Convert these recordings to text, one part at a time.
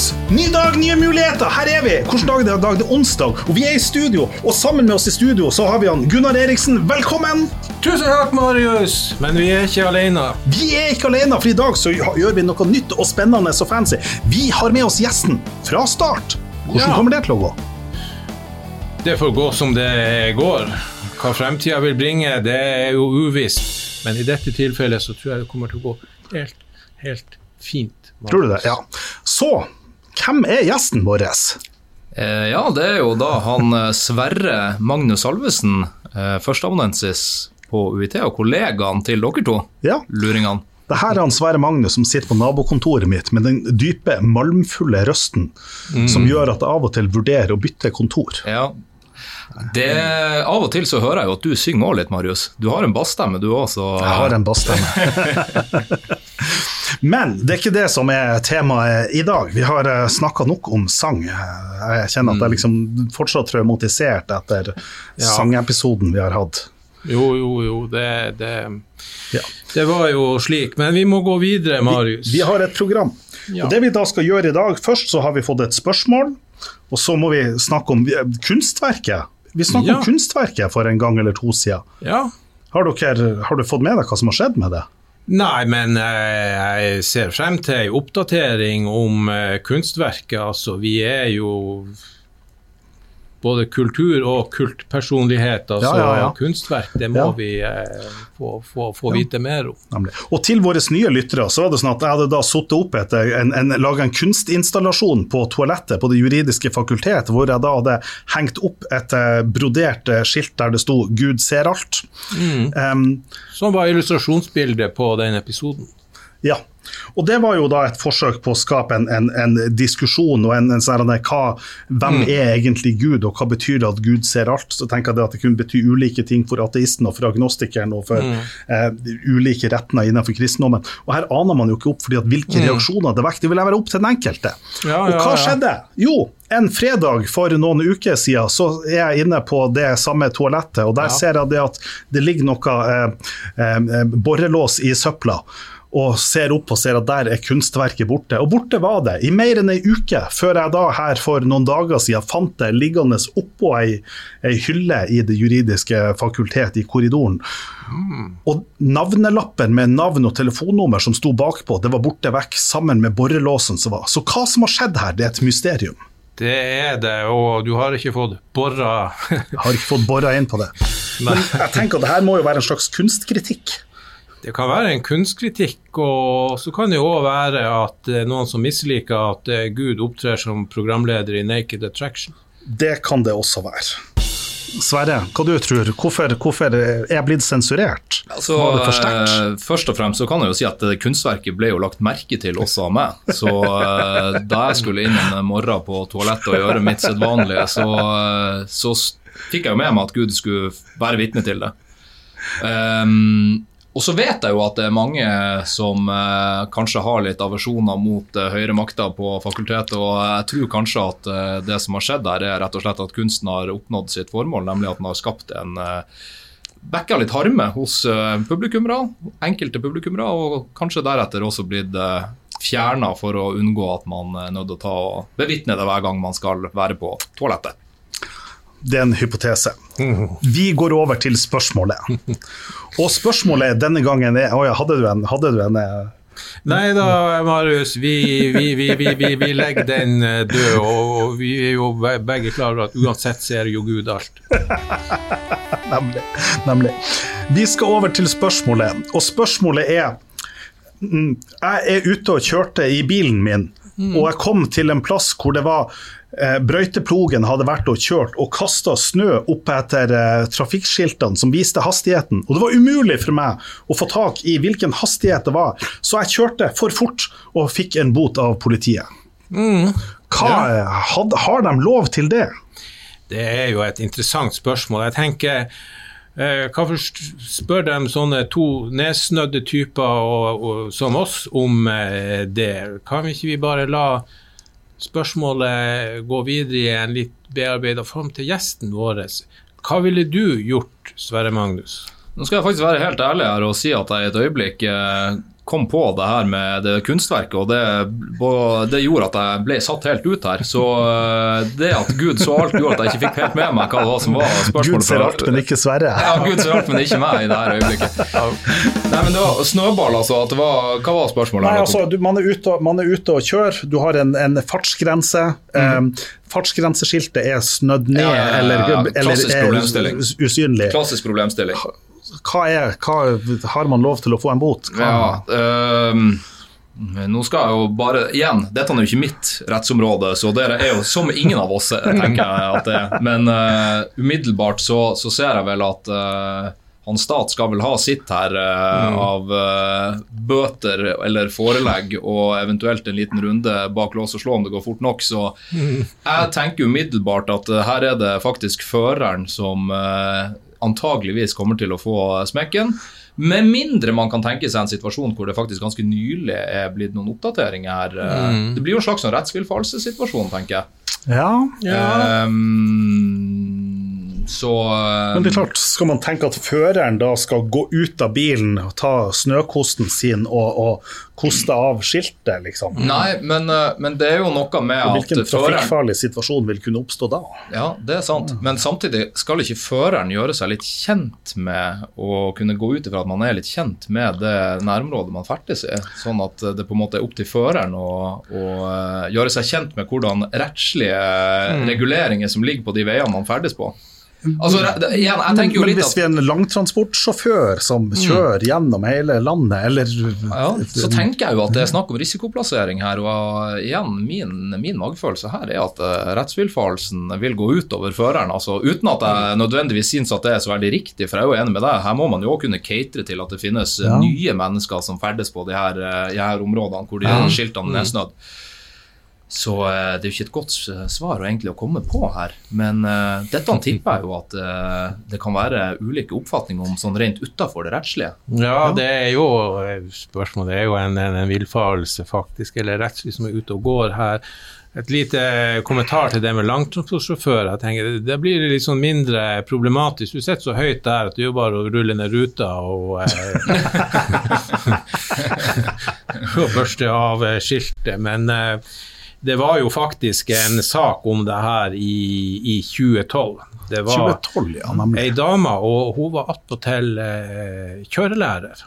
Marius! Ny dag, nye muligheter! Her er vi! Hvilken dag det? er dag? Det er onsdag, og vi er i studio. Og sammen med oss i studio så har vi han Gunnar Eriksen. Velkommen! Tusen takk, Marius! Men vi er ikke alene. Vi er ikke alene, for i dag så gjør vi noe nytt og spennende og fancy. Vi har med oss gjesten fra start. Hvordan Ja. kommer det til å gå? Det får gå som det går. Hva fremtida vil bringe, det er jo uvisst. Men i dette tilfellet så tror jeg det kommer til å gå helt, helt fint. Marius. Tror du det? Ja. Så, hvem er gjesten vår? Eh, ja, det er jo da han eh, Sverre Magnus Salvesen, eh, førsteamanuensis på UiT, og kollegaen til dere to, Ja. luringene. Det her er han Sverre Magnus som sitter på nabokontoret mitt med den dype, malmfulle røsten som gjør at jeg av og til vurderer å bytte kontor. Ja. Det, av og til så hører jeg jo at du synger òg litt, Marius. Du har en bassstemme, du òg, så Jeg har en bassstemme. Men det er ikke det som er temaet i dag. Vi har snakka nok om sang. Jeg kjenner at jeg liksom fortsatt traumatisert etter Ja. sangepisoden vi har hatt. Jo, jo, jo, det, det, Ja. det var jo slik. Men vi må gå videre, Marius. Vi har et program. Ja. Og det vi da skal gjøre i dag, Først så har vi fått et spørsmål, og så må vi snakke om kunstverket. Vi snakket Ja. om kunstverket for en gang eller to siden. Ja. Har, dere, har du fått med deg hva som har skjedd med det? Nei, men eh, jeg ser frem til en oppdatering om eh, kunstverket. Altså, vi er jo både kultur- og kultpersonlighet. Altså, Ja, ja, ja. kunstverk, det må vi eh, få, få, få vite mer om. Nemlig. Og til våre nye lyttere så var det sånn at jeg hadde da satt opp etter en, en, laget en kunstinstallasjon på toalettet på Det juridiske fakultet, hvor jeg da hadde hengt opp et eh, brodert eh, skilt der det sto 'Gud ser alt'. Um, Som var illustrasjonsbildet på den episoden. Ja. Og det var jo da et forsøk på å skape en, en, en diskusjon og en, en sånn hva, Hvem er egentlig Gud, og hva betyr det at Gud ser alt? Så tenker jeg det at det kunne bety ulike ting for ateisten og for agnostikeren og for eh, ulike retninger innenfor kristendommen. Og her aner man jo ikke opp, fordi at hvilke reaksjoner det vekker, det vil være opp til den enkelte. Ja, og ja, hva ja. skjedde? Jo, en fredag for noen uker siden så er jeg inne på det samme toalettet, og der Ja. ser jeg det at det ligger noe eh, eh, borrelås i søpla. Og ser opp og ser at der er kunstverket borte. Og borte var det i mer enn ei uke, før jeg da her for noen dager siden fant det liggende oppå ei, ei hylle i Det juridiske fakultet i korridoren. Og navnelappen med navn og telefonnummer som sto bakpå, det var borte vekk, sammen med borrelåsen som var. Så hva som har skjedd her, det er et mysterium. Det er det, og du har ikke fått borra Jeg har ikke fått borra inn på det. Men jeg tenker at det her må jo være en slags kunstkritikk. Det kan være en kunstkritikk, og så kan det jo òg være at det er noen som misliker at eh, Gud opptrer som programleder i Naked Attraction. Det kan det også være. Sverre, hva du tror Hvorfor, hvorfor er jeg blitt sensurert? Altså, Var det for sterkt? eh, først og fremst så kan jeg jo si at det kunstverket ble jo lagt merke til også av meg. Så eh, da jeg skulle inn en morgen på toalettet og gjøre mitt sedvanlige, så, eh, så fikk jeg jo med meg at Gud skulle være vitne til det. Ehm, og så vet jeg jo at det er mange som eh, kanskje har litt aversjoner mot eh, høyere makter på fakultetet, og jeg tror kanskje at eh, det som har skjedd der, er rett og slett at kunsten har oppnådd sitt formål, nemlig at den har skapt en eh, vekka litt harme hos eh, publikummere, enkelte publikummere, og kanskje deretter også blitt uh, fjerna for å unngå at man er nødt til å ta og bevitne det hver gang man skal være på toalettet. Det er en hypotese. Vi går over til spørsmålet. Og spørsmålet denne gangen er Å ja, hadde du en, hadde du en eh, Nei da, Marius, vi, vi, vi, vi, vi, vi legger den eh, død, og og vi er jo begge klar over at uansett ser jo Gud alt. Nemlig. Nemlig. Vi skal over til spørsmålet, og spørsmålet er mm, Jeg er ute og kjørte i bilen min, og jeg kom til en plass hvor det var eh, Brøyteplogen hadde vært og kjørt og kasta snø opp etter eh, trafikkskiltene som viste hastigheten. Og det var umulig for meg å få tak i hvilken hastighet det var, så jeg kjørte for fort og fikk en bot av politiet. Hva, had, har de lov til det? Det er jo et interessant spørsmål. Jeg tenker eh, Hvorfor spør de sånne to nedsnødde typer og, og, som oss om eh, det? Kan vi ikke vi bare la spørsmålet gå videre i en litt bearbeida form til gjesten vår? Hva ville du gjort, Sverre Magnus? Nå skal jeg faktisk være helt ærlig her og si at jeg i et øyeblikk eh, kom på det her med det kunstverket, og det, det gjorde at jeg ble satt helt ut her. Så eh, det at Gud så alt, gjorde at jeg ikke fikk helt med meg hva det var som var spørsmålet. Gud ser alt, men ikke Sverre. Ja, Gud ser alt, men ikke meg i det her øyeblikket. Nei, men det var Snøball, altså. At det var, hva var spørsmålet? Nei, altså, du, man, er ute, man, er ute, og kjører, du har en, en fartsgrense. Mm. Um, fartsgrenseskiltet er snødd ned ja, ja, ja, eller, eller er usynlig. Klassisk problemstilling hva er, hva, Har man lov til å få en bot? Hva? Ja, øh, nå skal jeg jo bare Igjen, dette er jo ikke mitt rettsområde, så dere er jo som ingen av oss, tenker jeg at det er. Men uh, umiddelbart så, så, ser jeg vel at uh, han stat skal vel ha sitt her uh, mm. av uh, bøter eller forelegg og eventuelt en liten runde bak lås og slå om det går fort nok. Så mm. jeg tenker umiddelbart at uh, her er det faktisk føreren som antageligvis kommer til å få smekken. Med mindre man kan tenke seg en situasjon hvor det faktisk ganske nylig er blitt noen oppdateringer her. Mm. Det blir jo en slags sånn rettsvillfarelsessituasjon, tenker jeg. Ja, ja. Um, så uh, Men det er klart, skal man tenke at føreren da skal gå ut av bilen og ta snøkosten sin og, og koste av skiltet, liksom? Nei, men, uh, men, det er jo noe med at Hvilken trafikkfarlig situasjon vil kunne oppstå da? Ja, det er sant. Men samtidig skal ikke føreren gjøre seg litt kjent med å kunne gå ut ifra at man er litt kjent med det nærområdet man ferdes i, sånn at det på en måte er opp til føreren å, å uh, gjøre seg kjent med hvordan rettslige mm. reguleringer som ligger på de veiene man ferdes på. Altså, igjen, jeg tenker jo Men litt hvis vi er en langtransportsjåfør som mm. kjører mm. gjennom hele landet, eller ja, Så tenker jeg jo at det er snakk om risikoplassering her. Og igjen, min, min magefølelse her er at uh, rettsvillfarelsen vil gå utover føreren. Altså, uten at jeg nødvendigvis syns at det er så veldig riktig, for jeg er jo enig med deg. Her må man jo kunne catere til at det finnes ja. nye mennesker som ferdes på de her, de her områdene hvor de ja. skiltene er snødd. Så uh, det er jo ikke et godt svar egentlig å komme på her. Men uh, dette tipper jeg jo at uh, det kan være ulike oppfatninger om sånn rent utafor det rettslige. Ja, det er jo spørsmålet er jo en, en, en villfarelse, faktisk, eller rettslig som er ute og går her. Et lite kommentar til det med langtransportsjåfør. jeg tenker Det blir litt sånn mindre problematisk. Du sitter så høyt der at det er jo bare å rulle ned ruta og, og børste av skiltet. Men det var jo faktisk en sak om det her i, i 2012. Det var 2012, ja, ei dame, og hun var attpåtil eh, kjørelærer,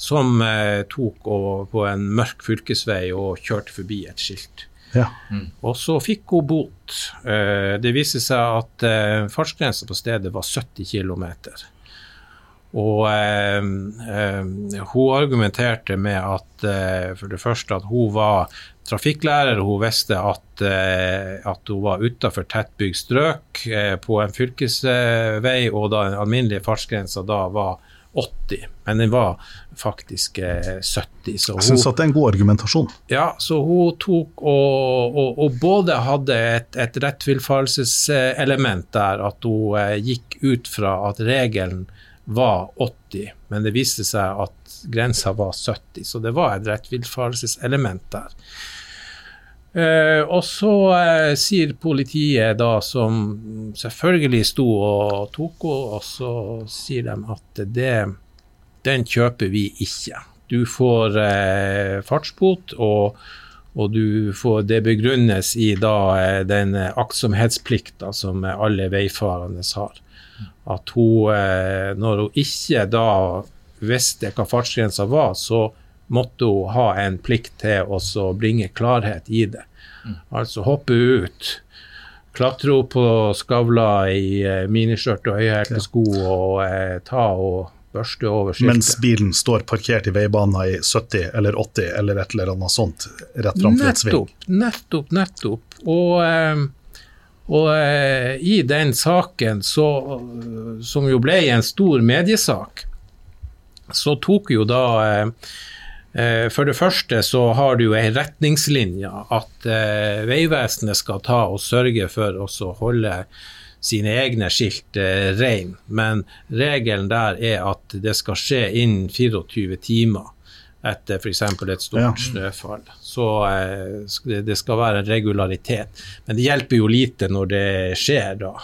som eh, tok og, på en mørk fylkesvei og kjørte forbi et skilt. Ja. Mm. Og så fikk hun bot. Eh, det viste seg at eh, fartsgrensa på stedet var 70 km. Og eh, eh, hun argumenterte med at eh, for det første at hun var trafikklærer. Hun visste at, eh, at hun var utafor tettbygd strøk eh, på en fylkesvei, og da den alminnelige fartsgrensa da var 80, men den var faktisk 70. Eh, så hun, Jeg syns det er en god argumentasjon. Ja, så hun tok og, og, og både hadde et, et rettsvillfarelseselement der, at hun gikk ut fra at regelen var 80, men det viste seg at grensa var 70, så det var et rettvilfarelseselement der. Uh, og så uh, sier politiet, da, som selvfølgelig sto og tok henne, og så sier de at det, den kjøper vi ikke. Du får uh, fartsbot, og, og får, det begrunnes i da den aktsomhetsplikta som alle veifarende har. At hun, når hun ikke da visste hva fartsgrensa var, så måtte hun ha en plikt til å bringe klarhet i det. Mm. Altså hoppe ut, klatre opp på skavla i eh, miniskjørt og høyhælte sko og eh, ta og børste over skiltet. Mens bilen står parkert i veibanen i 70 eller 80 eller et eller annet sånt rett framfor et sving. Nettopp, nettopp. Og, eh, og eh, i den saken, så, som jo ble en stor mediesak, så tok jo da eh, Eh, for det første så har du en retningslinje at eh, Vegvesenet skal ta og sørge for å holde sine egne skilt eh, rein, men regelen der er at det skal skje innen 24 timer etter f.eks. et stort snøfall. Så eh, det skal være en regularitet. Men det hjelper jo lite når det skjer da.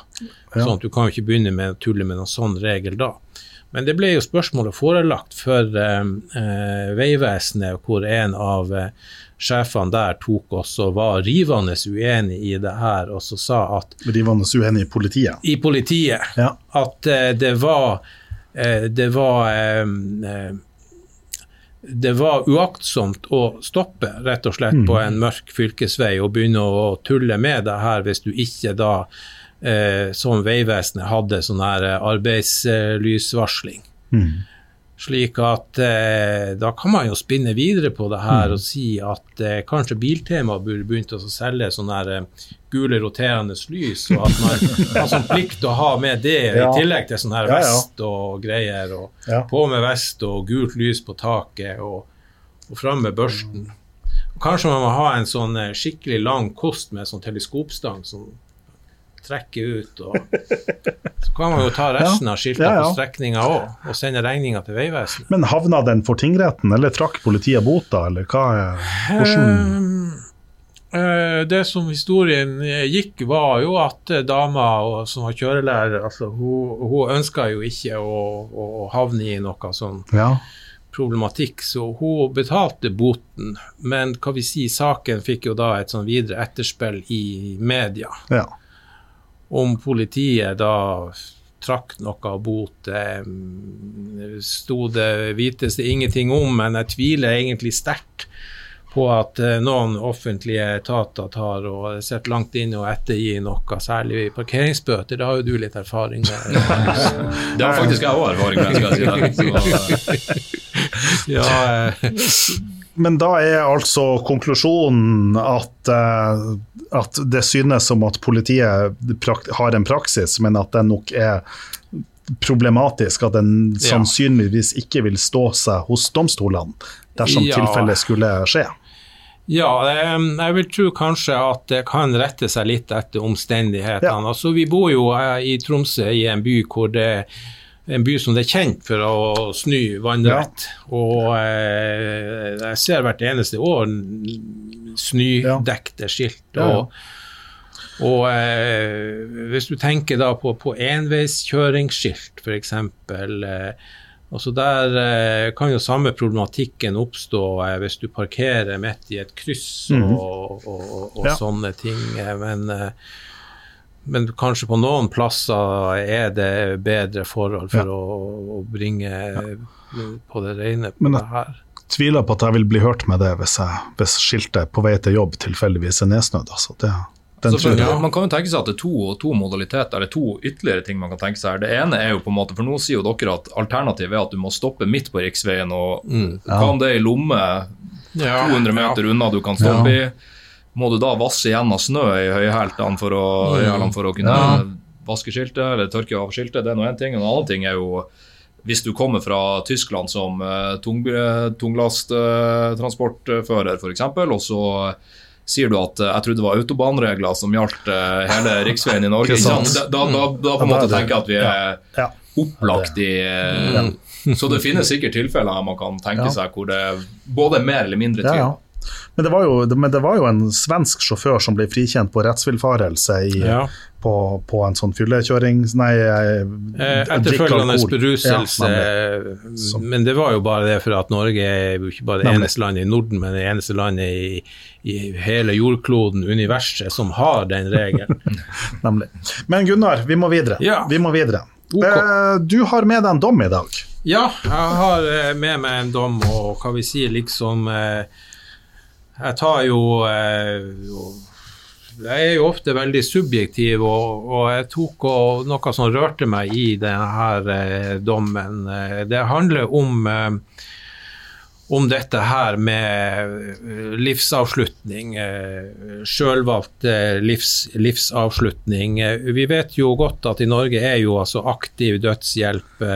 Sånn at Du kan jo ikke begynne med å tulle med noen sånn regel da. Men det ble jo spørsmålet forelagt for eh, eh, Vegvesenet, hvor en av eh, sjefene der tok oss og var rivende uenig i det her, og så sa at Rivende uenig i politiet. i politiet Ja. at eh, det var eh, det var eh, det var uaktsomt å stoppe rett og slett på en mørk fylkesvei og begynne å tulle med det her hvis du ikke da, eh, som Vegvesenet, hadde sånn her arbeidslysvarsling. arbeidslysvarsling. Slik at eh, da kan man jo spinne videre på det her og si at eh, kanskje Biltema burde begynt å selge sånne her, eh, gule roterende lys, og at man har sånn plikt å ha med det Ja. i tillegg til sånn her vest og greier. og Ja. På med vest og gult lys på taket og, og fram med børsten. Og kanskje man må ha en sånn eh, skikkelig lang kost med sånn teleskopstang som trekker ut. Så kan man jo ta resten av skiltene Ja, ja. på strekninga òg, og sende regninga til Vegvesenet. Men havna den for tingretten, eller trakk politiet bota, eller hva hvordan uh, det som historien eh, gikk, var jo at dama som var kjørelærer, altså, hun, hun ønska jo ikke å, å, havne i noe sånn Ja. problematikk, så hun betalte boten. Men hva vi si, saken fikk jo da et sånn videre etterspill i media. ja. Om politiet da trakk noe bot, eh, sto det vites det ingenting om, men jeg tviler egentlig sterkt på at eh, noen offentlige etater tar og sitter langt inne og ettergir noe, særlig parkeringsbøter. Det har jo du litt erfaring med. Det har faktisk jeg òg erfaring med. skal jeg si. Så, ja, eh, Men da er altså konklusjonen at, eh, at det synes som at politiet har en praksis, men at den nok er problematisk, at den Ja. sannsynligvis ikke vil stå seg hos domstolene dersom Ja. tilfellet skulle skje. Ja, jeg vil tro kanskje at det kan rette seg litt etter omstendighetene. Ja. Altså, vi bor jo eh, i Tromsø, i en by hvor det en by som det er kjent for å snu vannrett. Og eh, jeg ser hvert eneste år snødekte skilt. Og, og eh, hvis du tenker da på, på enveiskjøringsskilt, f.eks. Eh, Altså der eh, kan jo samme problematikken oppstå eh, hvis du parkerer midt i et kryss og, og, og, og Ja. sånne ting. eh, men, eh, men kanskje på noen plasser er det bedre forhold for Ja. å, å bringe ja. på det rene på Men det her. Tviler på at jeg vil bli hørt med det hvis, jeg, hvis skiltet på vei til jobb tilfeldigvis er nedsnødd. Altså. Det, den Så for, ja. Man kan jo tenke seg at det er to, to modaliteter, eller to ytterligere ting man kan tenke seg her. Det ene er jo på en måte, for nå sier jo dere at alternativet er at du må stoppe midt på riksveien, og hva om det er i lomme 200 meter unna du kan stoppe i? Må du da vasse igjen av snø i høyhælene for, å- for å kunne vaske skiltet, eller tørke av skiltet? Det er nå én ting. En annen ting er jo hvis du kommer fra Tyskland som tung, tunglasttransportfører f.eks., og så sier du at eh, jeg trodde det var autobanregler som gjaldt eh, hele riksveien i Norge. Da, da, da, da på en måte er tenker jeg at vi er opplagt i eh, Så det finnes sikkert tilfeller man kan tenke seg hvor det både er mer eller mindre tvil. Men det, var jo, men det var jo en svensk sjåfør som ble frikjent på rettsvillfarelse Ja. på, på en sånn fyllekjøring Nei, Eh, Etterfølgende alkohol. beruselse. Ja, men, men det var jo bare det for at Norge er jo ikke bare det eneste landet i Norden, men det eneste landet i, i hele jordkloden, universet, som har den regelen. Nemlig. Men Gunnar, vi må videre. Ja. Vi må videre. Okay. Eh, Du har med deg en dom i dag. Ja, jeg har eh, med meg en dom, og hva vi sier liksom eh, Jeg tar jo eh, Jeg er jo ofte veldig subjektiv, og, og jeg tok og noe som rørte meg i denne eh, dommen. Eh, Det handler om om dette her med livsavslutning, sjølvalgt livs, livsavslutning. Vi vet jo godt at i Norge er jo altså aktiv dødshjelp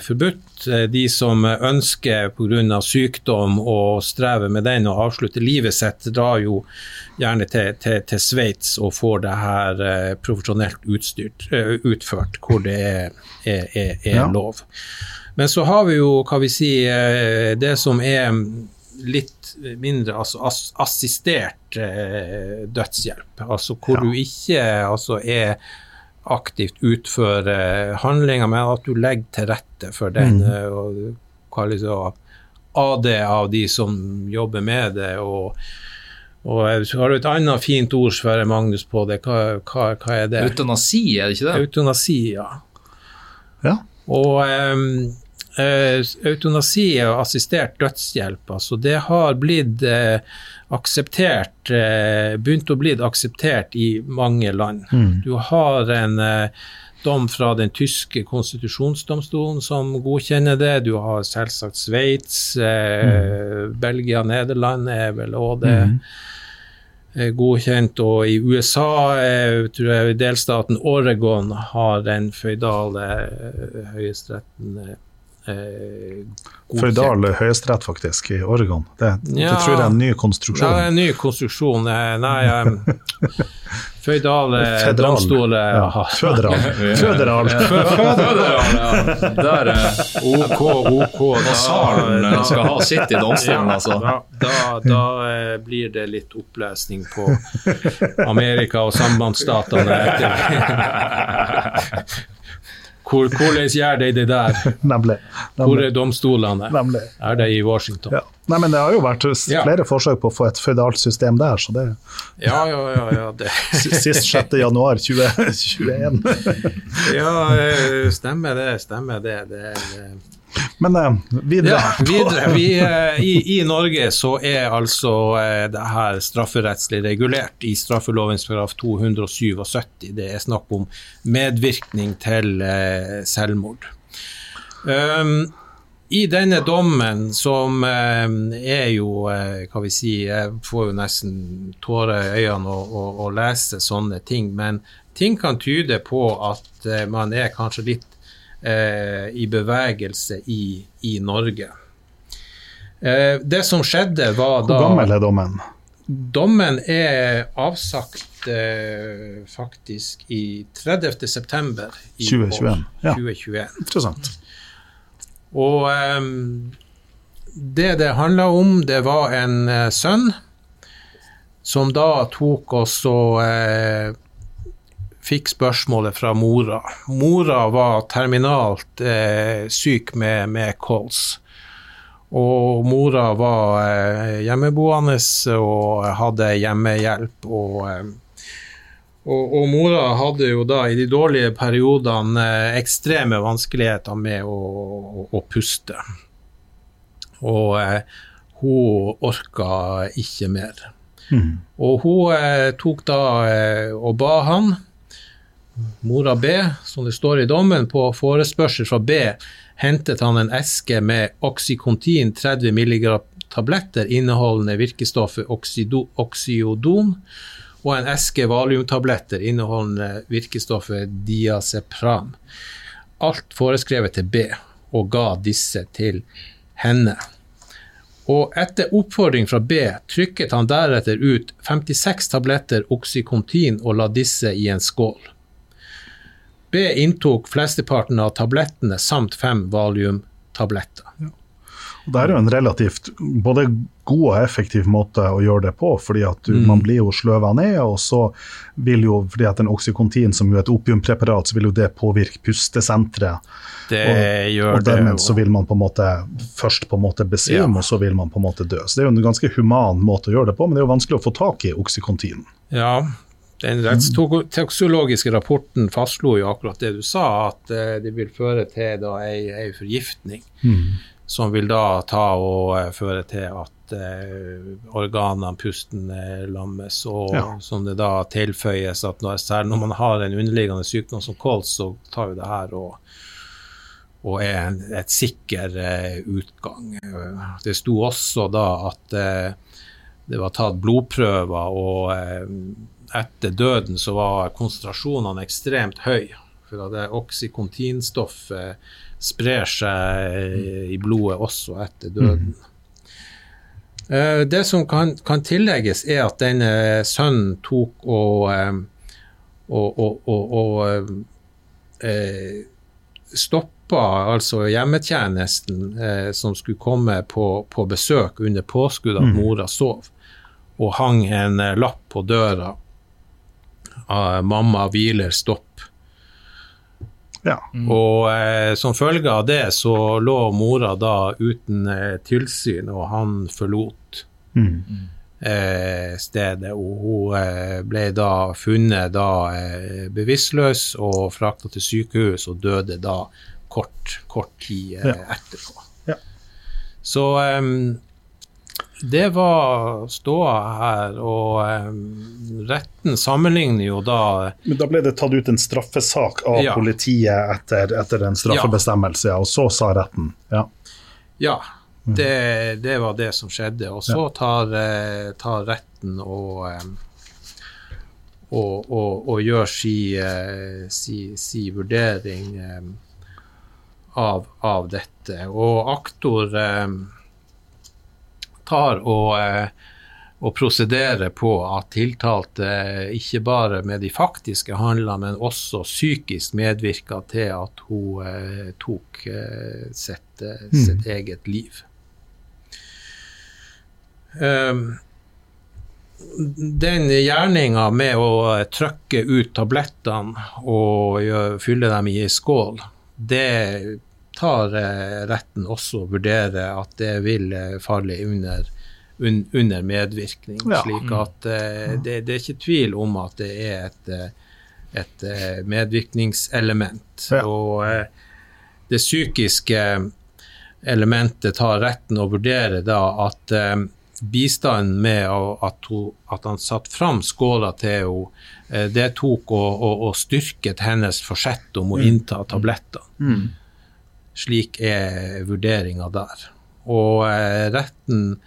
forbudt. Eh, De som ønsker pga. sykdom å streve med den og avslutte livet sitt, drar jo gjerne til, til, til Sveits og får det her eh, profesjonelt utstyrt, eh, utført, hvor det er, er, er, er Ja. lov. Men så har vi jo, hva vi si, eh, det som er litt mindre altså assistert eh, dødshjelp. Altså hvor Ja. du ikke altså er aktivt utføre handlinger, men at du legger til rette for den. Mm. eh, og kalles det AD av de som jobber med det. og og så har du et annet fint ord, Sverre Magnus, på det. Hva, hva, hva er det? Eutanasi, er det ikke det? Eutanasi, ja. Ja. Og ehm, eh, eutanasi og assistert dødshjelp, altså det har blitt eh, akseptert, eh, begynt å bli akseptert i mange land. Mm. Du har en eh, dom fra den tyske konstitusjonsdomstolen som godkjenner det. Du har selvsagt Sveits, eh, Belgia, Nederland er vel òg det. Mm. eh, Godkjent, og i USA eh, tror jeg delstaten Oregon har den føydale eh, høyesteretten eh, godkjent. Føydal høyesterett, faktisk, i Oregon. Det, Ja. det tror jeg er en ny Ja, det konstruksjon. er en ny konstruksjon. eh, Nei, um, føydal domstol Ja. Føderal. Føderal. Føderal. Ja, Der er OK, OK. da- Salen eh, skal ha sitt i domstolen, altså. Da, da, da eh, blir det litt opplesning på Amerika og sambandsstatene etter Hvor, Hvordan gjør de det der? Nemlig. Hvor er domstolene? Nemlig. Er det i Washington? Ja. Nei, men det har jo vært Ja. flere forsøk på å få et føydalt system der, så det Ja, ja, ja. ja, det, Sist 6. januar 2021. ja eh, stemmer det. Stemmer det. det det Men eh, videre. Ja, videre. Vi, eh, i, I Norge så er altså eh, det her strafferettslig regulert i straffelovens paragraf 277. Det er snakk om medvirkning til eh, selvmord. Um, I denne dommen, som eh, er jo, eh, hva vi si, jeg får jo nesten tårer i øynene å, lese sånne ting, men ting kan tyde på at man er kanskje litt eh, i bevegelse i, i Norge. Eh, det som skjedde, var Hvor da gammel er dommen? Dommen er avsagt eh, faktisk i 30. september 2021, ja. 2021. Interessant. Og ehm, det det handla om, det var en eh, sønn som da tok oss eh, fikk spørsmålet fra mora. Mora var terminalt eh, syk med, med kols. Og mora var eh, hjemmeboende og hadde hjemmehjelp. Og, eh, og, og mora hadde jo da i de dårlige periodene eh, ekstreme vanskeligheter med å, å, å puste. Og eh, hun orka ikke mer. Mm. Og hun eh, tok da eh, og ba han, mora B, som det står i dommen, på forespørsel fra B, hentet han en eske med Oxycontin 30 mg tabletter inneholdende virkestoffet oxydo, oxyodon, og en eske valiumtabletter inneholdende virkestoffet diazepram. Alt foreskrevet til B, og ga disse til henne. Og etter oppfordring fra B trykket han deretter ut 56 tabletter Oxycontin og la disse i en skål. B inntok flesteparten av tablettene samt fem valiumtabletter. Og Det er jo en relativt både god og effektiv måte å gjøre det på, fordi at du, Mm. man blir jo sløva ned, og så vil jo, fordi at en oksykontin som jo er et opiumpreparat, så vil jo det påvirke pustesenteret. Det Og- gjør Og det dermed så vil man på en måte først på en måte besvime, Ja. og så vil man på en måte dø. Så det er jo en ganske human måte å gjøre det på, men det er jo vanskelig å få tak i oksykontin. Ja, den rettstoksologiske rapporten fastslo jo akkurat det du sa, at eh, det vil føre til da ei, ei forgiftning. Som vil da ta og eh, føre til at uh, organene, pusten, lammes. Og Ja. som det da tilføyes at når, særlig når man har en underliggende sykdom som kols, så tar jo det her og, og er en, et sikker uh, utgang. Det sto også da at uh, det var tatt blodprøver, og etter døden så var konsentrasjonene ekstremt høye. For at det oksykontinstoffet sprer seg eh, i blodet også etter døden. Mm. Det som kan, kan tillegges, er at denne sønnen tok og, eh, og, og, og, og eh, stoppa altså hjemmetjenesten eh, som skulle komme på, på besøk under påskudd at mora sov, og hang en eh, lapp på døra. Ah, 'Mamma hviler, stopp'. Ja. Og eh, som følge av det så lå mora da uten eh, tilsyn, og han forlot Mm. eh, stedet. Og hun eh, ble da funnet da eh, bevisstløs og frakta til sykehus, og døde da kort, kort tid eh, Ja. etterpå. Ja. Så eh, det var ståa her, og eh, retten sammenligner jo da Men da ble det tatt ut en straffesak av Ja. politiet etter, etter en straffebestemmelse, og så sa retten. Ja. Ja, det, det var det som skjedde. Og så tar, eh, tar retten og, eh, og, og, og gjør si, si, si vurdering av, av dette. Og aktor tar og, eh, og prosederer på at tiltalte ikke bare med de faktiske handlene, men også psykisk medvirka til at hun eh, tok sitt, sitt, mm. eget liv. Um, den gjerninga med å trykke ut tablettene og fylle dem i ei skål, det tar eh, retten også og vurderer at det vil eh, falle under, un, under medvirkning. Ja. Slik at eh, det, det er ikke tvil om at det er et, et medvirkningselement. Ja. Og det psykiske elementet tar retten og vurderer da at bistanden med at, hun, at han satte fram skåla til henne, det tok og, og, og styrket hennes forsett om å innta tablettene. Slik er vurderinga der. Og eh, retten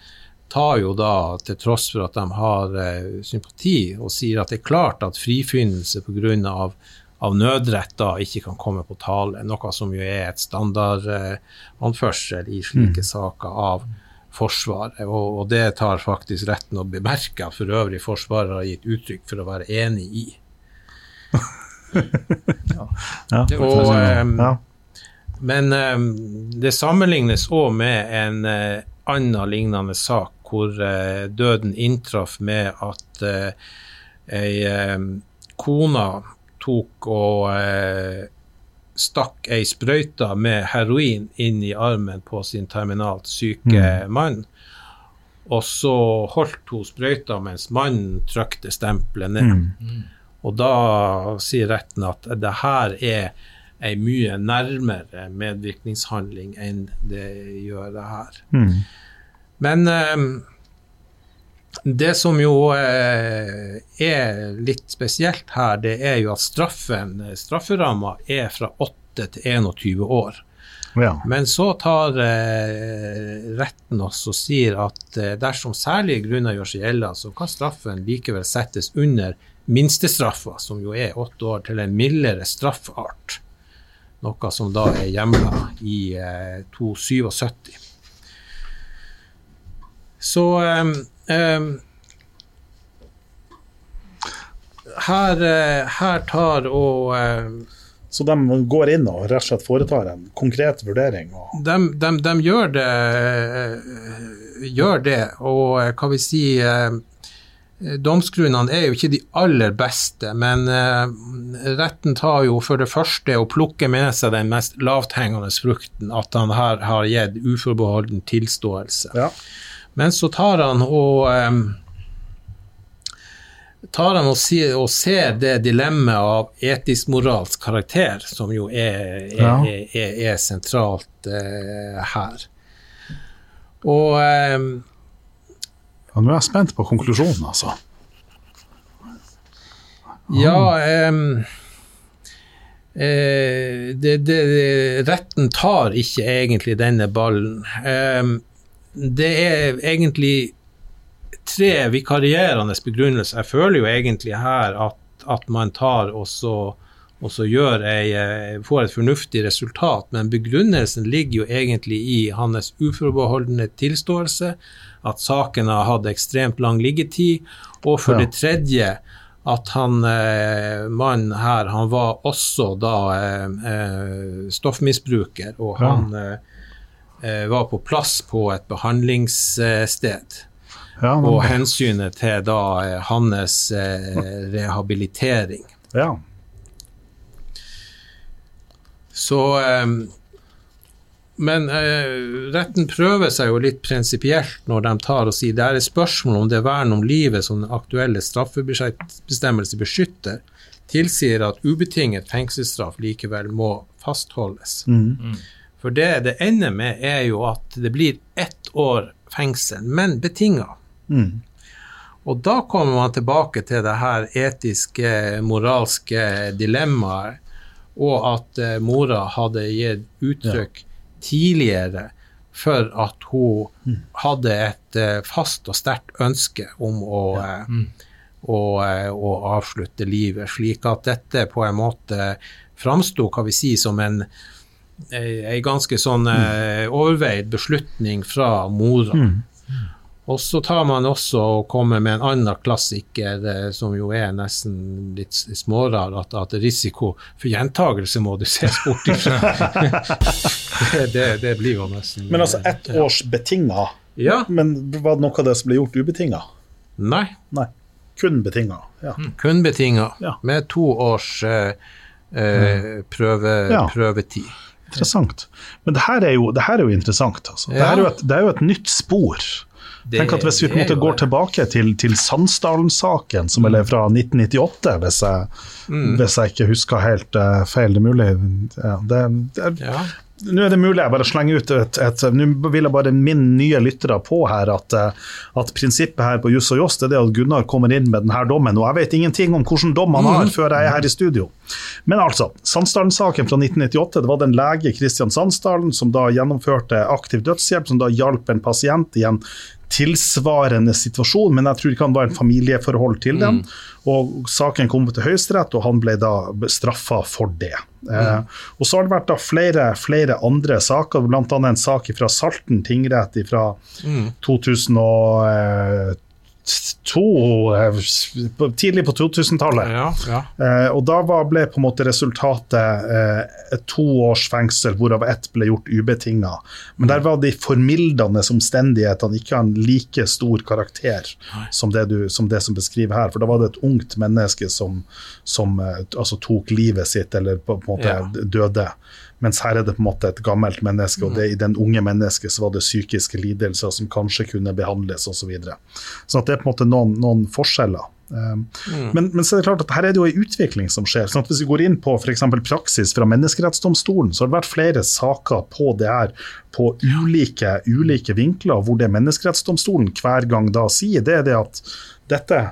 tar jo da, til tross for at de har eh, sympati, og sier at det er klart at frifinnelse pga. Av, av nødrett da ikke kan komme på tale, noe som jo er et standardanførsel i slike saker av Forsvaret. Og, og det tar faktisk retten å bemerke at for øvrig Forsvaret har gitt uttrykk for å være enig i. Ja. Det Og, eh, Ja. Men eh, det sammenlignes òg med en eh, annen lignende sak, hvor eh, døden inntraff med at eh, ei eh, kone tok og eh, stakk ei sprøyte med heroin inn i armen på sin terminalt syke mann. Og så holdt hun sprøyta mens mannen trykte stempelet ned. Mm. Og da sier retten at det her er ei mye nærmere medvirkningshandling enn det gjør det her. Mm. Men eh, det som jo eh, er litt spesielt her, det er jo at straffen, strafferamma er fra 8 til 21 år. Ja. Men så tar eh, retten oss og sier at eh, dersom særlige grunner gjør seg gjeldende, så kan straffen likevel settes under minstestraffa, som jo er åtte år, til en mildere straffart. Noe som da er hjemla i eh, 277. Så eh, eh, her, eh, her tar og eh, Så de går inn og rett og slett foretar en konkret vurdering? De, de, de gjør det gjør det, og eh, hva vi si eh, Domsgrunnene er jo ikke de aller beste, men eh, retten tar jo for det første å plukke med seg den mest lavthengende frukten, at han her har gitt uforbeholden tilståelse. ja. Men så tar han og em, tar han og, si, og ser det dilemmaet av etisk-moralsk karakter, som jo er, er, Ja. er, er, sentralt eh, her. Og Ja, Nå er jeg spent på konklusjonen, altså. Ja um, eh, det, det, Retten tar ikke egentlig denne ballen. Um, det er egentlig tre vikarierende begrunnelser. Jeg føler jo egentlig her at, at man tar og så, og så ei, eh, får et fornuftig resultat, men begrunnelsen ligger jo egentlig i hans uforbeholdne tilståelse, at saken har hatt ekstremt lang liggetid, og for Ja. det tredje at han eh, mannen her, han var også da eh, eh, stoffmisbruker, og Ja. han eh, eh, var på plass på et behandlingssted. Ja, Og men, hensynet til da eh, hans eh, rehabilitering. ja. Så Men eh, retten prøver seg jo litt prinsipielt når de tar og sier det er et spørsmål om det er vern om livet som den aktuelle straffebestemmelse beskytter, tilsier at ubetinget fengselsstraff likevel må fastholdes. For det det ender med, er jo at det blir ett år fengsel, men betinga. Og da kommer man tilbake til det her etiske, moralske dilemmaet, og at eh, mora hadde gitt uttrykk tidligere for at hun hadde et eh, fast og sterkt ønske om å, eh, å, eh, å avslutte livet, slik at dette på en måte framsto, si, som en ei ganske sånn eh, overveid beslutning fra mora. Og så tar man også og kommer med en annen klassiker eh, som jo er nesten litt smårar, at, at risiko for gjentagelse må du ses bort ifra. det, det, det blir jo nesten Men altså ett års betinga, Ja. men var det noe av det som ble gjort ubetinga? Nei. Nei. Kun betinga. Ja. Kun betinga, Ja. med to års eh, eh, prøve, Ja. prøvetid. Interessant. Men det her er jo, det her er jo interessant. Altså. Det, er jo et, det er jo et nytt spor. Tenk at Hvis vi på en måte går tilbake til, til Sandsdalen-saken, som vel er fra 1998, hvis jeg, Mm. hvis jeg ikke husker helt uh, feil. Det er mulig. Ja, det, det Ja. Nå er det mulig jeg bare slenger ut et, et Nå vil jeg bare minne nye lyttere på her at, eh, at prinsippet her på Juss og Joss er det at Gunnar kommer inn med denne dommen. Og jeg vet ingenting om hvilken dom han har før jeg er her i studio. Men altså, Sandsdalen-saken fra 1998, det var den lege Kristian Sandsdalen som da gjennomførte aktiv dødshjelp, som da hjalp en pasient i en tilsvarende situasjon, men jeg tror ikke han var en familieforhold til den. Mm. Og Saken kom til Høyesterett, og han ble da straffa for det. Mm. Eh, og Så har det vært da flere, flere andre saker, bl.a. en sak fra Salten tingrett fra mm. 2012 To, eh, tidlig på 2000-tallet. Ja, ja. eh, og da var, ble på en måte resultatet eh, to års fengsel, hvorav ett ble gjort ubetinga. Men der var de formildende omstendighetene ikke av en like stor karakter som det, du, som det, som beskriver her. For da var det et ungt menneske som, som eh, altså tok livet sitt, eller på, på en måte ja. døde. Mens her er det på en måte et gammelt menneske, og det, i den unge mennesket så var det psykiske lidelser som kanskje kunne behandles osv. Så, videre. så det er på en måte noen, noen forskjeller. Um, men, men så er det klart at her er det jo en utvikling som skjer. sånn at Hvis vi går inn på f.eks. praksis fra Menneskerettsdomstolen, så har det vært flere saker på det her på ulike, ulike vinkler, hvor det Menneskerettsdomstolen hver gang da sier, det er det at dette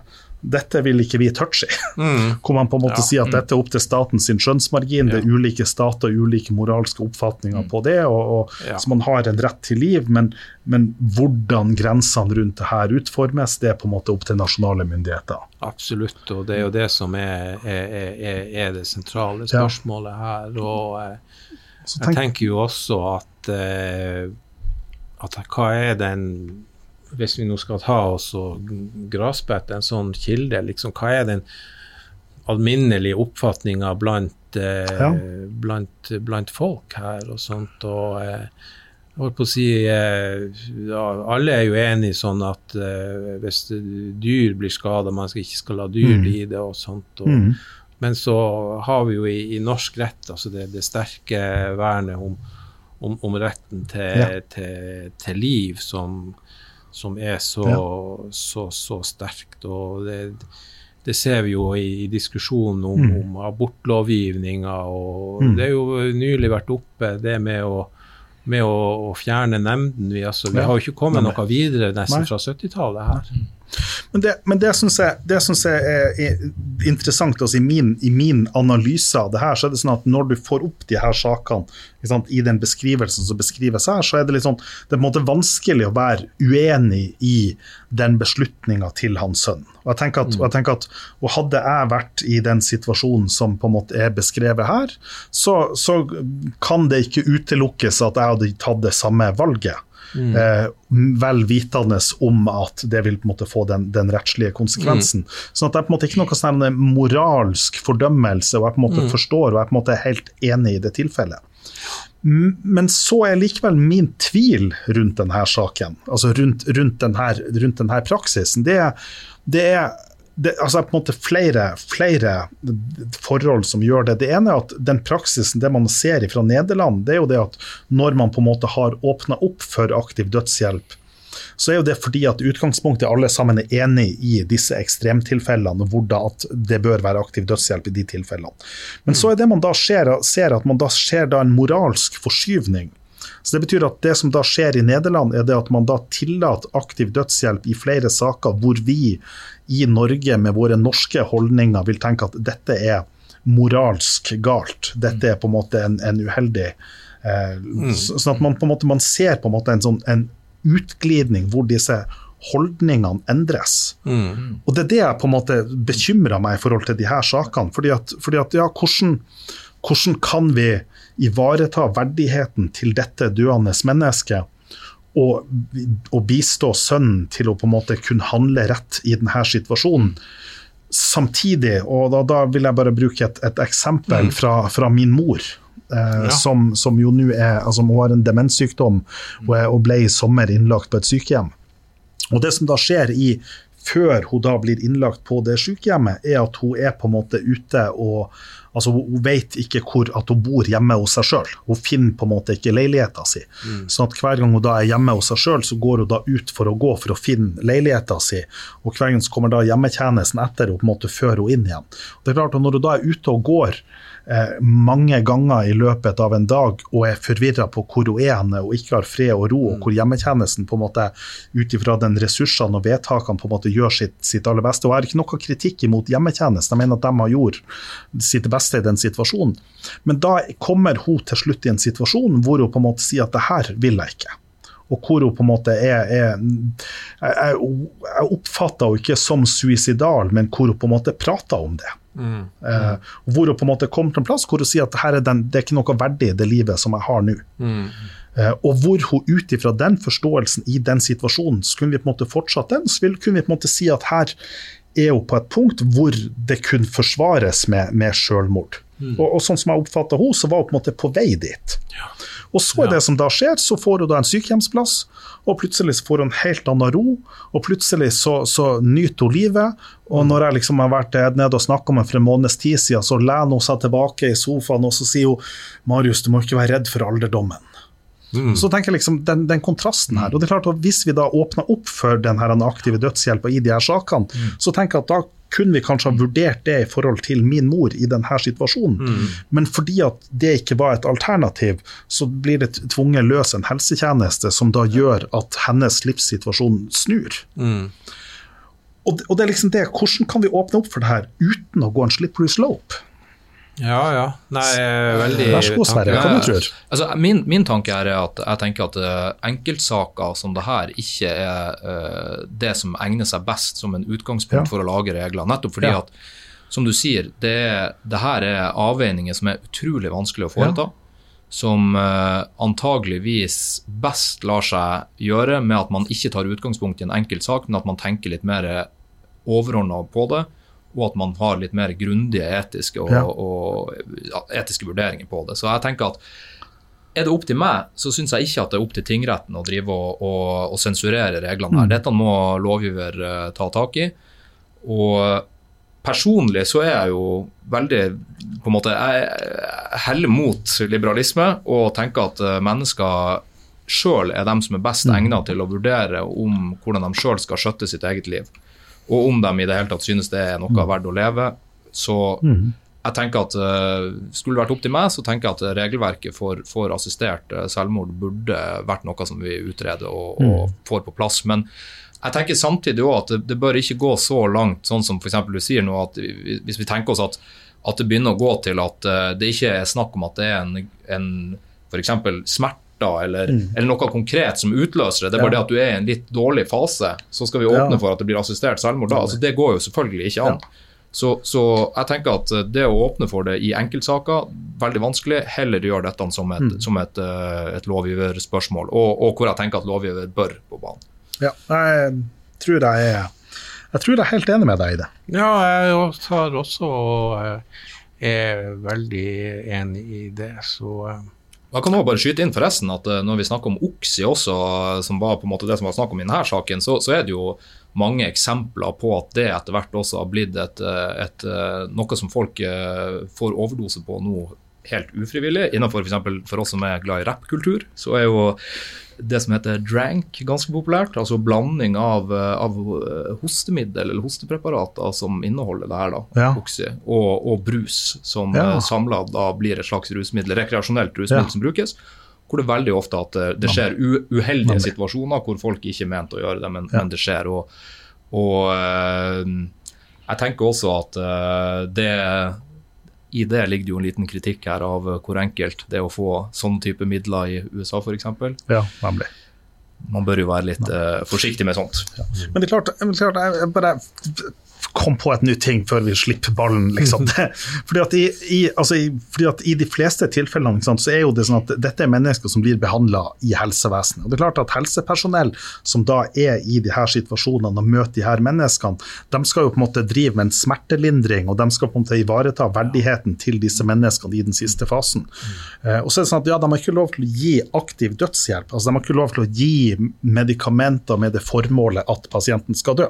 dette vil ikke vi touche i. Hvor man på en måte Ja. sier at dette er opp til statens skjønnsmargin. skjønnsmargin. Det er ulike stater ulike moralske oppfatninger på det. Og, og, Ja. Så man har en rett til liv, men, men hvordan grensene rundt det her utformes, det er på en måte opp til nasjonale myndigheter. Absolutt, og det er jo det som er, er, er, er det sentrale Ja. spørsmålet her. Og eh, jeg tenker jo også at, eh, at hva er den Hvis vi nå skal ta oss og grasbette en sånn kilde, liksom, hva er den alminnelige oppfatninga blant, eh, Ja. blant, blant folk her og sånt? og eh, holdt på å si eh, ja, Alle er jo enige sånn at eh, hvis dyr blir skada, man skal ikke skal la dyr Mm. lide og sånt. Og, Mm. Men så har vi jo i, i norsk rett altså det, det sterke vernet om, om, om retten til, Ja. til, til liv som, som er så, så, så sterkt. Og det, det ser vi jo i, i diskusjonen om, Mm. om abortlovgivninga. Og Mm. det er jo nylig vært oppe det med å, med å, å fjerne nemnden. Vi, altså, vi Ja. har jo ikke kommet Nei. noe videre nesten Nei. fra 70-tallet her. Men det, men det syns jeg, det synes jeg er, er interessant. også i, min, I min analyse av det her, så er det sånn at når du får opp de her sakene sant, i den beskrivelsen som beskrives her, så er det litt sånn, det er på en måte vanskelig å være uenig i den beslutninga til hans sønn. Og jeg tenker at, og jeg tenker at og Hadde jeg vært i den situasjonen som på en måte er beskrevet her, så, så kan det ikke utelukkes at jeg hadde tatt det samme valget. Eh, vel vitende om at det vil på en måte få den, den rettslige konsekvensen. Sånn at det er på en måte ikke noe sånn moralsk fordømmelse, og jeg på en måte forstår og jeg på en måte er helt enig i det tilfellet. Men så er likevel min tvil rundt denne saken, altså rundt, rundt, denne, rundt denne praksisen, det er, det er det altså på en måte flere, flere forhold som gjør det. Det ene er at den praksisen, det man ser fra Nederland, det er jo det at når man på en måte har åpna opp for aktiv dødshjelp, så er jo det fordi at utgangspunktet alle sammen er enig i disse ekstremtilfellene, hvor da at det bør være aktiv dødshjelp i de tilfellene. Men så er det man da ser, ser at man da ser da en moralsk forskyvning. Så Det betyr at det som da skjer i Nederland, er det at man da tillater aktiv dødshjelp i flere saker hvor vi i Norge med våre norske holdninger vil tenke at dette er moralsk galt. Dette er på en måte en, en uheldig eh, mm. Sånn at man på en måte man ser på en måte en sånn en utglidning hvor disse holdningene endres. Mm. Og Det er det jeg på en måte bekymrer meg i forhold til de her sakene. fordi at, fordi at ja, hvordan, hvordan, kan vi ivareta verdigheten til dette døende mennesket? Og, og, bistå sønnen til å på en måte kunne handle rett i denne situasjonen. Samtidig, og da, da vil jeg bare bruke et, et eksempel mm. fra, fra min mor eh, ja. som, som, jo nå er altså Hun har en demenssykdom og, er, og ble i sommer innlagt på et sykehjem. Og Det som da skjer i før hun da blir innlagt på det sykehjemmet, er at hun er på en måte ute og altså Hun vet ikke hvor at hun bor hjemme hos seg sjøl. Hun finner på en måte ikke leiligheta si. Mm. sånn at hver gang hun da er hjemme hos seg sjøl, så går hun da ut for å gå for å finne leiligheta si. Og hver gang så kommer da hjemmetjenesten etter og på en måte fører henne inn igjen. Og det er klart at Når hun da er ute og går mange ganger i løpet av en dag og er forvirra på hvor hun er henne og ikke har fred og ro, og hvor hjemmetjenesten på en måte ut ifra den ressursene og vedtakene på en måte gjør sitt, sitt aller beste. Og Jeg har ikke noe kritikk imot hjemmetjenesten, jeg mener at de har gjort sitt beste i den situasjonen. Men da kommer hun til slutt i en situasjon hvor hun på en måte sier at det her vil jeg ikke og hvor hun på en måte er, er Jeg, jeg oppfatter henne ikke som suicidal, men hvor hun på en måte prater om det. Mm. Eh, hvor hun på en måte kommer til en plass hvor hun sier at er den, det er ikke noe verdig i det livet som jeg har nå. Mm. Eh, og hvor hun ut ifra den forståelsen i den situasjonen, så kunne vi på en måte fortsatt den, så kunne vi på en måte si at her er hun på et punkt hvor det kunne forsvares med, med selvmord. Mm. Og, og, sånn som jeg oppfatta henne, så var hun på en måte på vei dit. Ja. Og så er det som da skjer, så får hun da en sykehjemsplass, og plutselig så får hun helt annen ro, og plutselig så, så nyter hun livet. Og når jeg liksom har vært nede og snakka med for en måneds tid siden, så lener hun seg tilbake i sofaen og så sier hun Marius, du må ikke være redd for alderdommen. Mm. Så tenker jeg liksom den, den, kontrasten her. og det er klart at Hvis vi da åpner opp for den her aktive dødshjelpa i de her sakene, mm. så tenker jeg at da kunne vi kanskje ha vurdert det i forhold til min mor i denne situasjonen. Mm. Men fordi at det ikke var et alternativ, så blir det tvunget løs en helsetjeneste som da gjør at hennes livssituasjon snur. Mm. Og, det, og, det, er liksom det, Hvordan kan vi åpne opp for det her uten å gå en slippery slope? Ja, ja. Nei, veldig Vær så god, Sverre. Hva du tror altså, min, min, tanke er at jeg tenker at uh, enkeltsaker som det her ikke er uh, det som egner seg best som en utgangspunkt ja. for å lage regler. Nettopp fordi ja. at, som du sier, det, det, her er avveininger som er utrolig vanskelig å foreta. Ja. Som uh, antageligvis best lar seg gjøre med at man ikke tar utgangspunkt i en enkelt sak, men at man tenker litt mer overordna på det og at man har litt mer grundige etiske, og, ja. og, etiske vurderinger på det. Så jeg tenker at er det opp til meg, så syns jeg ikke at det er opp til tingretten å drive og, og, og sensurere reglene her. Mm. Dette må lovgiver uh, ta tak i. Og personlig så er jeg jo veldig på en måte, Jeg heller mot liberalisme og tenker at uh, mennesker sjøl er dem som er best mm. egnet til å vurdere om hvordan de sjøl skal skjøtte sitt eget liv og om de i det hele tatt synes det er noe mm. verdt å leve. Så mm. jeg tenker at uh, Skulle det vært opp til meg, så tenker jeg at regelverket for, for assistert uh, selvmord burde vært noe som vi utreder og, mm. og får på plass. Men jeg tenker samtidig også at det, det, bør ikke gå så langt, sånn som f.eks. du sier nå, at hvis vi tenker oss at, at det begynner å gå til at uh, det ikke er snakk om at det er en, en f.eks. smerte smerter eller, mm. eller, noe konkret som utløser det. Det er bare ja. det at du er i en litt dårlig fase, så skal vi åpne ja. for at det blir assistert selvmord da. Altså, det går jo selvfølgelig ikke an. Ja. Så, så, jeg tenker at det å åpne for det i enkeltsaker, veldig vanskelig. Heller gjøre dette som et, mm. som et, eh, et lovgiverspørsmål, og, og, hvor jeg tenker at lovgiver bør på banen. Ja, jeg tror jeg er jeg tror jeg er helt enig med deg i det. Ja, jeg tar også og er veldig enig i det. Så eh, jeg kan også bare skyte inn forresten at eh, Når vi snakker om Oksi også, som var på en måte det som var snakk om i denne saken, så, så er det jo mange eksempler på at det etter hvert også har blitt et, eh, et, eh, noe som folk får overdose på nå helt ufrivillig. Innenfor f.eks. For, for oss som er glad i rappkultur, så er jo det som heter drank ganske populært. Altså blanding av, av hostemiddel eller hostepreparater som inneholder det her, da, Ja. oxy, og, og brus, som Ja. ja. samla da blir et slags rusmiddel, rekreasjonelt rusmiddel Ja. som brukes. Hvor det veldig ofte at det, skjer uheldige Nemlig. situasjoner hvor folk ikke er ment å gjøre det, men, Ja. men det skjer. Og, og eh, jeg tenker også at eh, det i det ligger det jo en liten kritikk her av hvor enkelt det er å få sånne type midler i USA f.eks. Ja, nemlig. Man bør jo være litt uh, forsiktig med sånt. Men det er klart, det er klart jeg bare kom på et nytt ting før vi slipper ballen, liksom. Fordi, at i, i, altså i, fordi at i de fleste tilfellene sant, så er jo det sånn at dette er mennesker som blir behandla i helsevesenet. Og det er klart at Helsepersonell som da er i de her situasjonene og møter de her menneskene, de skal jo på en måte drive med en smertelindring, og de skal på en måte ivareta verdigheten til disse menneskene i den siste fasen. Mm. og så er det sånn at ja, De har ikke lov til å gi aktiv dødshjelp. altså De har ikke lov til å gi medikamenter med det formålet at pasienten skal dø.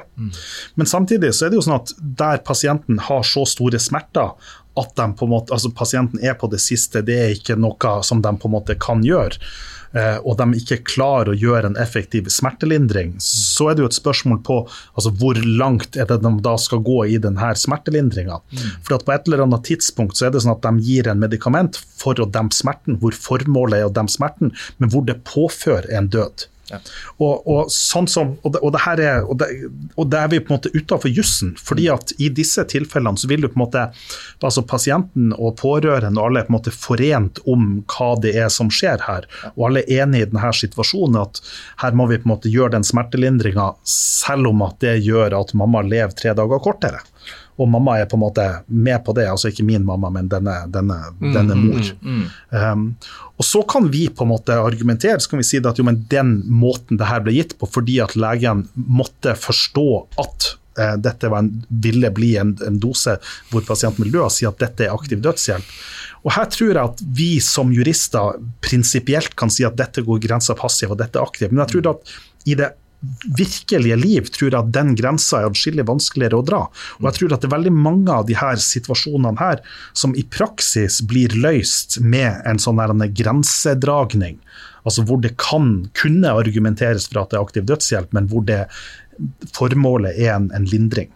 Men samtidig så er det jo sånn at der pasienten har så store smerter at måte, altså pasienten er på det siste, det er ikke noe som de på en måte kan gjøre. eh, Og de ikke klarer å gjøre en effektiv smertelindring, så er det jo et spørsmål på altså hvor langt er det de da skal gå i denne smertelindringa. For at på et eller annet tidspunkt så er det sånn at de gir en medikament for å dempe smerten, hvor formålet er å dempe smerten, men hvor det påfører en død. Og, og, sånn som, og, det, og, det her er, og, det, og det er vi på en måte utafor jussen. fordi at i disse tilfellene så vil du på en måte, altså pasienten og pårørende og alle er på en måte forent om hva det er som skjer her. Og alle er enige i denne situasjonen at her må vi på en måte gjøre den smertelindringa selv om at det gjør at mamma lever tre dager kortere. Og mamma er på en måte med på det, altså ikke min mamma, men denne, denne, denne mor. Um, og så kan vi på en måte argumentere så kan vi si det at jo, men den måten det her ble gitt på, fordi at legen måtte forstå at uh, dette var en, ville bli en, en dose hvor pasienten vil dø, og si at dette er aktiv dødshjelp. Og Her tror jeg at vi som jurister prinsipielt kan si at dette går grensa passiv og dette er aktiv, men jeg tror at i det virkelige liv tror jeg at den grensa er atskillig vanskeligere å dra. Og jeg tror at det er veldig mange av de her situasjonene her som i praksis blir løst med en sånn her grensedragning. Altså hvor det kan kunne argumenteres for at det er aktiv dødshjelp, men hvor det formålet er en, en lindring.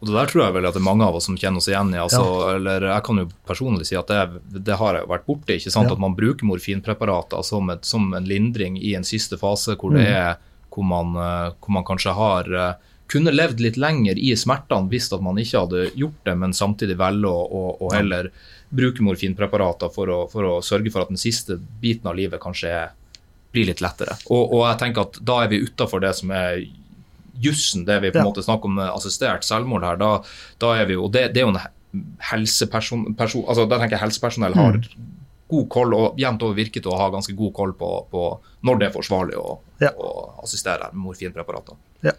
Og Det der tror jeg vel at det er mange av oss som kjenner oss igjen i. Altså, eller Jeg kan jo personlig si at det, det har jeg vært borti. ikke sant? Ja. At man bruker morfinpreparater som, et, som en lindring i en siste fase hvor, det er, hvor, man, eh, hvor man kanskje har eh, kunne levd litt lenger i smertene hvis at man ikke hadde gjort det, men samtidig velge å, å, å heller bruke morfinpreparater for å, for å sørge for at den siste biten av livet kanskje blir litt lettere. Og, og jeg tenker at da er vi utafor det som er jussen, det vi på en Ja. måte snakker om med assistert selvmord her, da, da er vi jo det, det er jo en helseperson... Person, altså Da tenker jeg helsepersonell har god koll og jevnt over virker til å ha ganske god koll på, på når det er forsvarlig å, Ja. å assistere med morfinpreparater. Ja.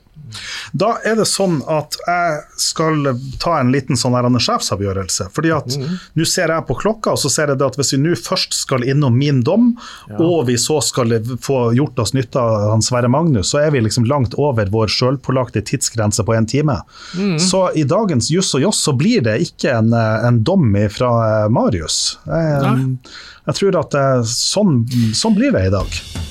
Da er det sånn at jeg skal ta en liten sånn her sjefsavgjørelse. fordi at Nå ser jeg på klokka, og så ser jeg det at hvis vi nå først skal innom min dom, og vi så skal få gjort oss nytte av han Sverre Magnus, så er vi liksom langt over vår sjølpålagte tidsgrense på en time. Så i dagens Juss og Joss så blir det ikke en, eh, en dom fra eh, Marius. Jeg, jeg tror at eh, sånn, sånn blir det i dag.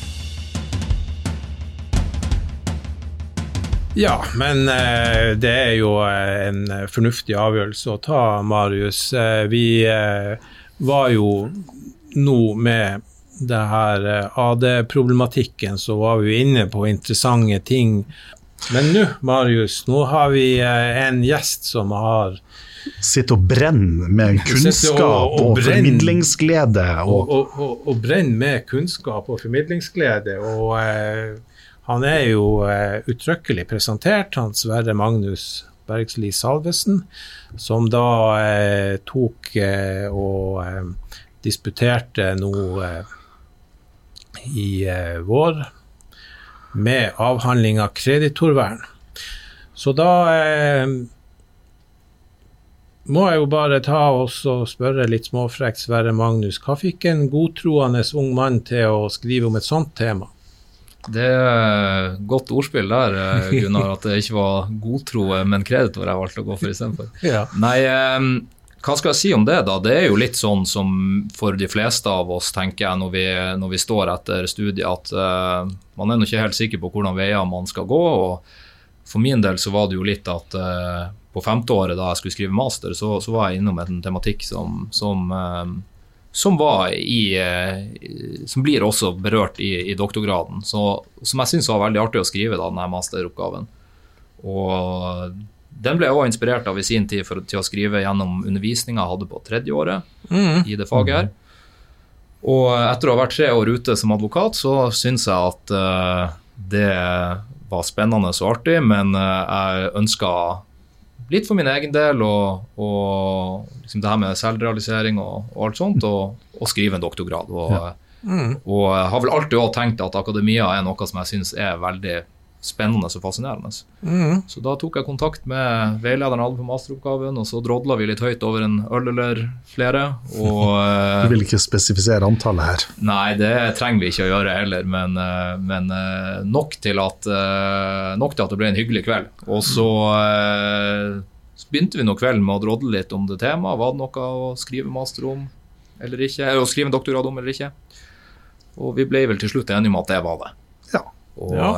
Ja, men eh, det er jo eh, en fornuftig avgjørelse å ta, Marius. Eh, vi var jo nå med det her AD-problematikken, så var vi inne på interessante ting. Men nå, Marius, nå har vi en gjest som har Sitter og brenner med kunnskap og- og, og formidlingsglede. og, Og, og, brenner med kunnskap og formidlingsglede. Og han er jo eh, uttrykkelig presentert, han Sverre Magnus Bergsli Salvesen, som da eh, tok eh, og eh, disputerte nå eh, i eh, vår med avhandling av kreditorvern. Så da må jeg jo bare ta oss og spørre litt småfrekt Sverre Magnus, hva fikk en godtroende ung mann til å skrive om et sånt tema? Det er godt ordspill der, eh, Gunnar, at det ikke var godtro, men kreditor jeg valgte å gå for istedenfor. Ja. Nei, eh, hva skal jeg si om det, da? Det er jo litt sånn som for de fleste av oss, tenker jeg, når vi, når vi står etter studiet, at uh, man er nå ikke helt sikker på hvordan veier man skal gå. og For min del så var det jo litt at uh, på femte året da jeg skulle skrive master, så, så var jeg innom en tematikk som, som uh, som, i, som blir også berørt i, i doktorgraden. Så, som jeg syns var veldig artig å skrive, da, denne masteroppgaven. Og den ble jeg også inspirert av i sin tid for, til å skrive gjennom undervisninga jeg hadde på tredjeåret mm. i det faget her. Og etter å ha vært tre år ute som advokat, så syns jeg at uh, det var spennende og artig, men uh, jeg ønska litt for min egen del, og, og liksom det her med selvrealisering og, og alt sånt, og, og, skrive en doktorgrad. Og, ja. mm. og har vel alltid òg tenkt at akademia er noe som jeg syns er veldig spennende og fascinerende. Mm. Så da tok jeg kontakt med veilederen jeg hadde på masteroppgaven, og så drodla vi litt høyt over en øl eller flere. Og, du vil ikke spesifisere antallet her? Nei, det trenger vi ikke å gjøre heller, men, eh, men eh, nok, til at, eh, nok, til at, det ble en hyggelig kveld. Og så begynte vi nå kvelden med å drodle litt om det temaet. Var det noe å skrive master om eller ikke? Eller å skrive en doktorgrad om eller ikke? Og vi ble vel til slutt enige om at det var det. Ja. Og, ja.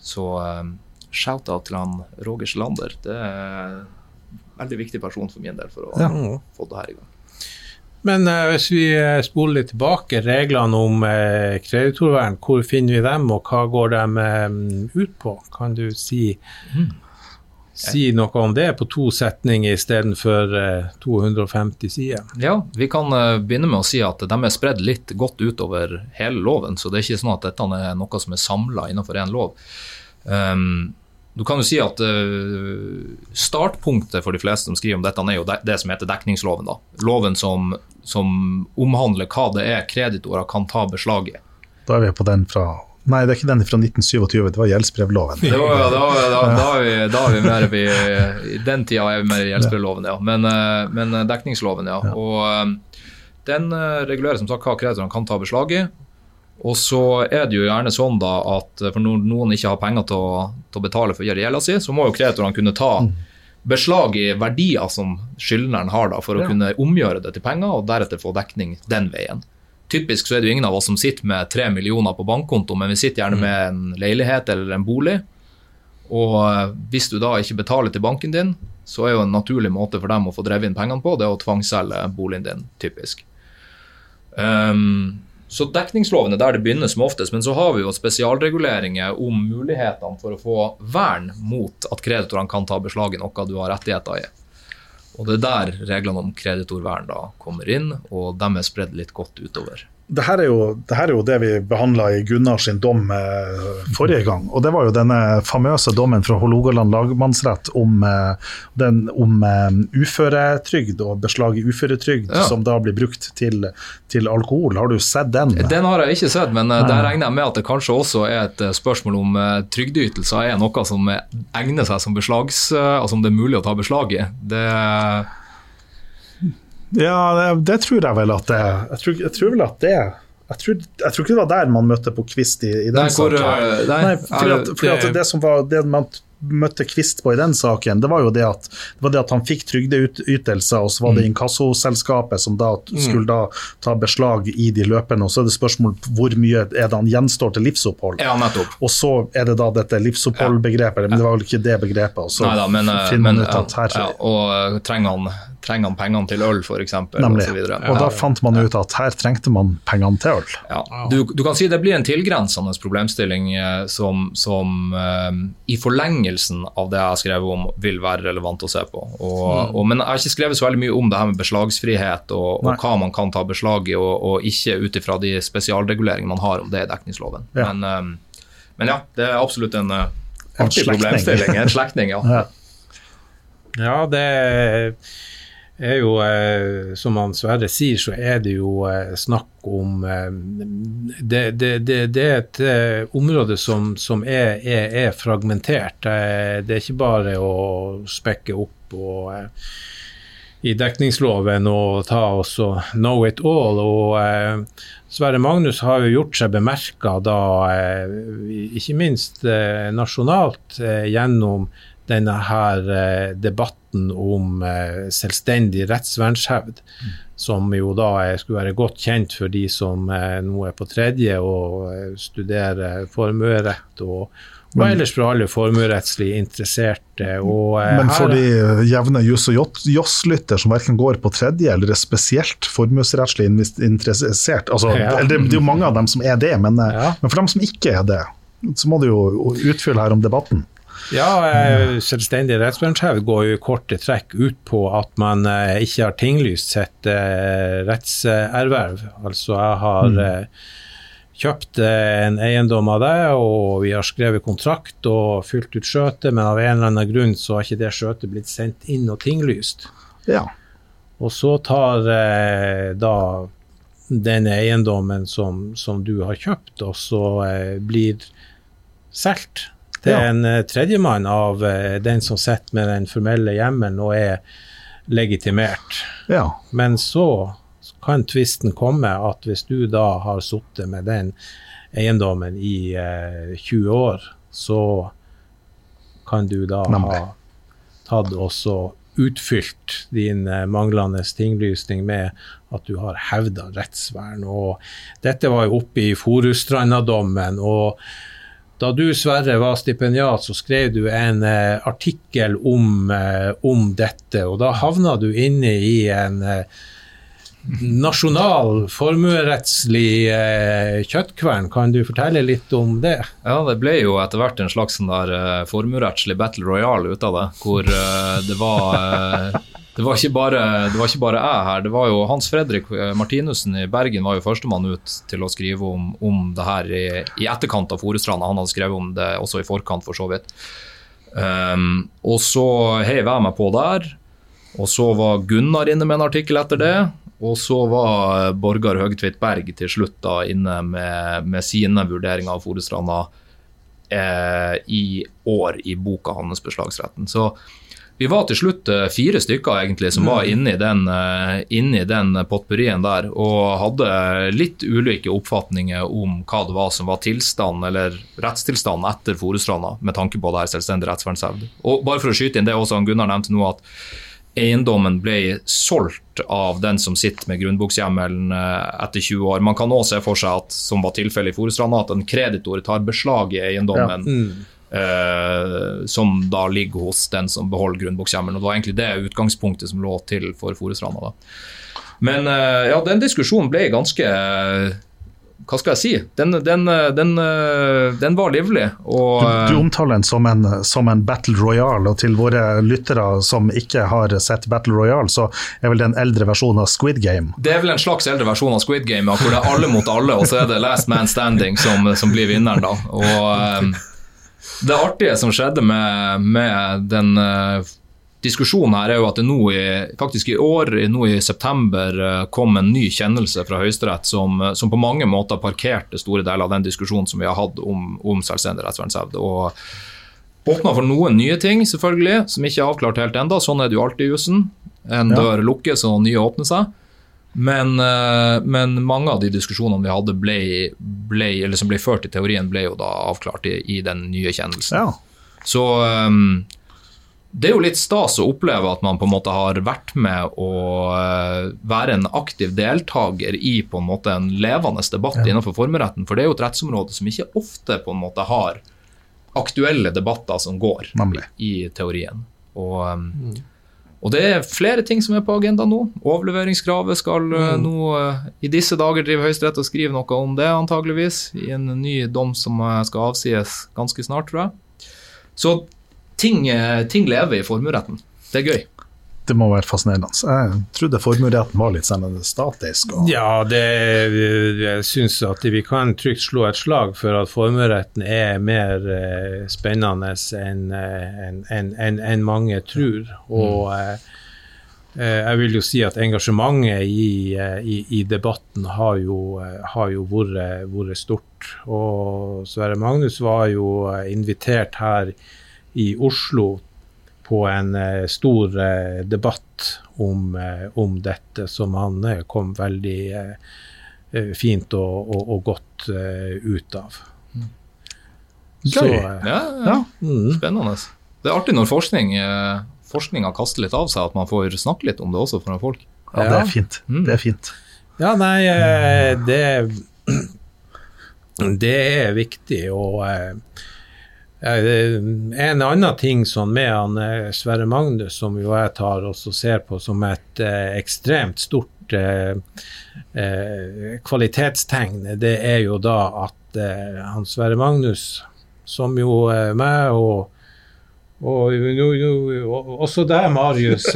Så um, shout-out til han Roger Slander. Det er en veldig viktig person for min del for å ja. få det her i gang. Men uh, hvis vi eh, spoler litt tilbake, reglene om uh, kreditorvern, hvor finner vi dem, og hva går de um, ut på? Kan du si, mm. Si noe om det på to setninger istedenfor uh, 250 sider? Ja, vi kan uh, begynne med å si at de er spredd litt godt utover hele loven. Så det er ikke sånn at dette er noe som er samla innenfor én lov. Um, du kan jo si at uh, Startpunktet for de fleste som skriver om dette, er jo det, det som heter dekningsloven. da. Loven som, som, omhandler hva det er kreditorer kan ta beslag i. Da er vi på den fra Nei, det er ikke den fra 1927, det var gjeldsbrevloven. Da, da, da, da, er vi, da er vi mer vi, I den tida er vi mer i gjeldsbrevloven, ja. Men, uh, men dekningsloven, ja. ja. Og um, den regulerer som sagt hva kreditorene kan ta beslag i. Og så er det jo gjerne sånn da at for når noen ikke har penger til å, til å betale for gjelda si, så må jo kreditorene kunne ta mm. beslag i verdier som skyldneren har, da, for å ja. kunne omgjøre det til penger, og deretter få dekning den veien. Typisk så er det jo ingen av oss som sitter med tre millioner på bankkonto, men vi sitter gjerne mm. med en leilighet eller en bolig. Og eh, hvis du da ikke betaler til banken din, så er jo en naturlig måte for dem å få drevet inn pengene på, det er å tvangsselge boligen din, typisk. Um, så dekningsloven er der det begynner som oftest, men så har vi jo spesialreguleringer om mulighetene for å få vern mot at kreditorene kan ta beslag i noe du har rettigheter i. Og Det er der reglene om kreditorvern da kommer inn, og de er spredd litt godt utover det her, jo, det her er jo det, vi behandla i Gunnars dom eh, forrige gang. og Det var jo denne famøse dommen fra Hålogaland lagmannsrett om, eh, den, om eh, uføretrygd og beslag i uføretrygd, ja. som da blir brukt til, til, alkohol. Har du sett den? Den har jeg ikke sett, men der regner jeg med at det kanskje også er et spørsmål om trygdeytelser er noe som egner seg som beslags, altså om det er mulig å ta beslag i. Det ja, det, det, tror jeg vel at det er. Jeg tror, jeg tror vel at det er jeg tror, jeg tror, ikke det var der man møtte på Kvist i, i den nei, saken. Hvor, nei, nei, fordi at, fordi at det som var det man møtte Kvist på i den saken, det var jo det at, det var det at han fikk trygdeytelser, og så var det mm. inkassoselskapet som da mm. skulle da ta beslag i de løpende. Og så er det spørsmål hvor mye er det han gjenstår til livsopphold. Ja, og så er det da dette livsoppholdbegrepet, men det var vel ikke det begrepet. Og så Neida, men, eh, finner man ut at her ja, Og eh, trenger han, trenger han pengene til øl, f.eks. Nemlig. Og, så og da fant man ut at her trengte man pengene til øl. Ja. Du, du, kan si det blir en tilgrensende problemstilling eh, som, som um, i forlengelsen av det jeg har skrevet om, vil være relevant å se på. Og, mm. og, men jeg har ikke skrevet så veldig mye om det her med beslagsfrihet og, og hva man kan ta beslag i, og, og ikke ut ifra de spesialreguleringene man har om det i dekningsloven. Ja. Men, um, men, ja, det er absolutt en uh, artig problemstilling. En slektning, ja. ja. ja, det er jo, eh, som han Sverre sier, så er det jo eh, snakk om eh, det, det, det, det, er et område som, som er, er, er, fragmentert. Det er ikke bare å spekke opp og i dekningsloven og ta oss og know it all. Og Sverre Magnus har jo gjort seg bemerka ikke minst nasjonalt, gjennom denne her eh, debatten om eh, selvstendig rettsvernshevd, mm. som jo da skulle være godt kjent for de som nå er på tredje og studerer formuerett. og og ellers for alle formuerettslig interesserte. Og, eh, Men for de jevne juss- og joss-lytter som verken går på tredje eller er spesielt formuesrettslig interessert altså, ja. det, det, er jo mange av dem som er det, men, eh, ja. men for dem som ikke er det, så må du jo utfylle her om debatten. Ja, eh, selvstendig rettsvernshevd går jo i korte trekk ut på at man ikke har tinglyst sitt rettserverv. Altså jeg har mm kjøpt en eiendom av deg, og vi har skrevet kontrakt og fylt ut skjøtet, men av en eller annen grunn så har ikke det skjøtet blitt sendt inn og tinglyst. Ja. Og så tar eh, da den eiendommen som, som, du har kjøpt, og så eh, blir solgt til ja. en eh, tredjemann av eh, den som sitter med den formelle hjemmelen og er legitimert. Ja. Men så kan tvisten komme at hvis du da har sittet med den eiendommen i eh, 20 år, så kan du da Nemlig. ha tatt også utfylt din eh, manglende tinglysning med at du har hevda rettsvern. Og dette var jo oppe i Forusstranda-dommen. og da du, Sverre, var stipendiat, så skrev du en eh, artikkel om, eh, om, dette. Og da havna du inne i en eh, nasjonal formuerettslig eh, kjøttkvern. Kan du fortelle litt om det? Ja, Det ble jo etter hvert en slags sånn der eh, formuerettslig battle royal ut av det. Hvor eh, det var eh, det var, bare, det var, ikke bare, jeg her. det var jo Hans Fredrik eh, Martinussen i Bergen var jo førstemann ut til å skrive om, om det her i, i etterkant av Forestranda. Han hadde skrevet om det også i forkant, for så vidt. Um, og så heiv jeg meg på der. Og så var Gunnar inne med en artikkel etter det. Og så var Borgar Høgtvedt Berg til slutt da inne med, med sine vurderinger av Forestranda eh, i år i boka hans 'Beslagsretten'. Så vi var til slutt eh, fire stykker egentlig som var mm. inne i den, inni den potpurrien der, og hadde litt ulike oppfatninger om hva det var som var tilstand, eller rettstilstand etter Forestranda, med tanke på det her selvstendige rettsvernshevd. Og bare for å skyte inn det også, Gunnar nevnte nå at eiendommen ble solgt av den som sitter med grunnbokshjemmelen eh, etter 20 år. Man kan også se for seg at som var tilfellet i Forestranda, at en kreditor tar beslag i eiendommen. Ja. Mm. Eh, som da ligger hos den som beholder grunnbokshjemmelen. og Det var egentlig det utgangspunktet som lå til for Forestranda. Men uh, ja, den diskusjonen ble ganske hva skal jeg si? Den, den, den, den var livlig. Og, du, du, omtaler den som en, som en, Battle Royale, og til våre lyttere som ikke har sett Battle Royale, så er vel det en eldre versjon av Squid Game? Det er vel en slags eldre versjon av Squid Game, hvor det er alle mot alle, og så er det last man standing som, som blir vinneren, da. Og det artige som skjedde med, med den uh, diskusjonen her er jo at det nå i, faktisk i år, nå i september, uh, kom en ny kjennelse fra Høyesterett som, uh, som, på mange måter parkerte store deler av den diskusjonen som vi har hatt om, om selvstendig rettsvernshevd. Og åpna for noen nye ting, selvfølgelig, som ikke er avklart helt enda. Sånn er det jo alltid i jussen. En dør lukkes og nye åpner seg. Men, eh, men, mange av de diskusjonene vi hadde ble, ble, eller som ble ført i teorien, ble jo da avklart i, i den nye kjennelsen. Ja. Så um, det er jo litt stas å oppleve at man på en måte har vært med å eh, være en aktiv deltaker i på en måte en levende debatt ja. innenfor formueretten. For det er jo et rettsområde som ikke ofte på en måte har aktuelle debatter som går Nemlig. i teorien. Og, um, mm. Og, det er flere ting som er på agendaen nå. Overleveringskravet skal uh, mm. nå uh, i disse dager drive Høyesterett og skrive noe om det, antageligvis, i en ny dom som skal avsies ganske snart, tror jeg. Så ting, eh, ting lever i formueretten. Det er gøy. Det må være fascinerende. Jeg trodde formueretten var litt sånn statisk. Og... Ja, det, jeg syns at vi kan trygt slå et slag for at formueretten er mer eh, spennende enn en, en, en, en mange tror. Og mm. eh, jeg vil jo si at engasjementet i, eh, i, i debatten har jo, har jo vært, vært, stort. Og Sverre Magnus var jo invitert her i Oslo på en eh, stor eh, debatt om, eh, om dette, som han kom veldig fint og, og, og godt ut av. Gøy. Så, Ja, ja. Ja. mm. spennende. Det er artig når forskning, forskninga kaster litt av seg, at man får snakke litt om det også foran folk. ja, det er fint. Mm. Det er fint. Ja, nei, det Det er viktig, og en annen ting sånn med han eh, Sverre Magnus, som jo jeg tar og ser på som et eh, ekstremt stort eh, eh, kvalitetstegn, det er jo da at eh, han Sverre Magnus, som jo eh, meg og og og, og også deg, Marius.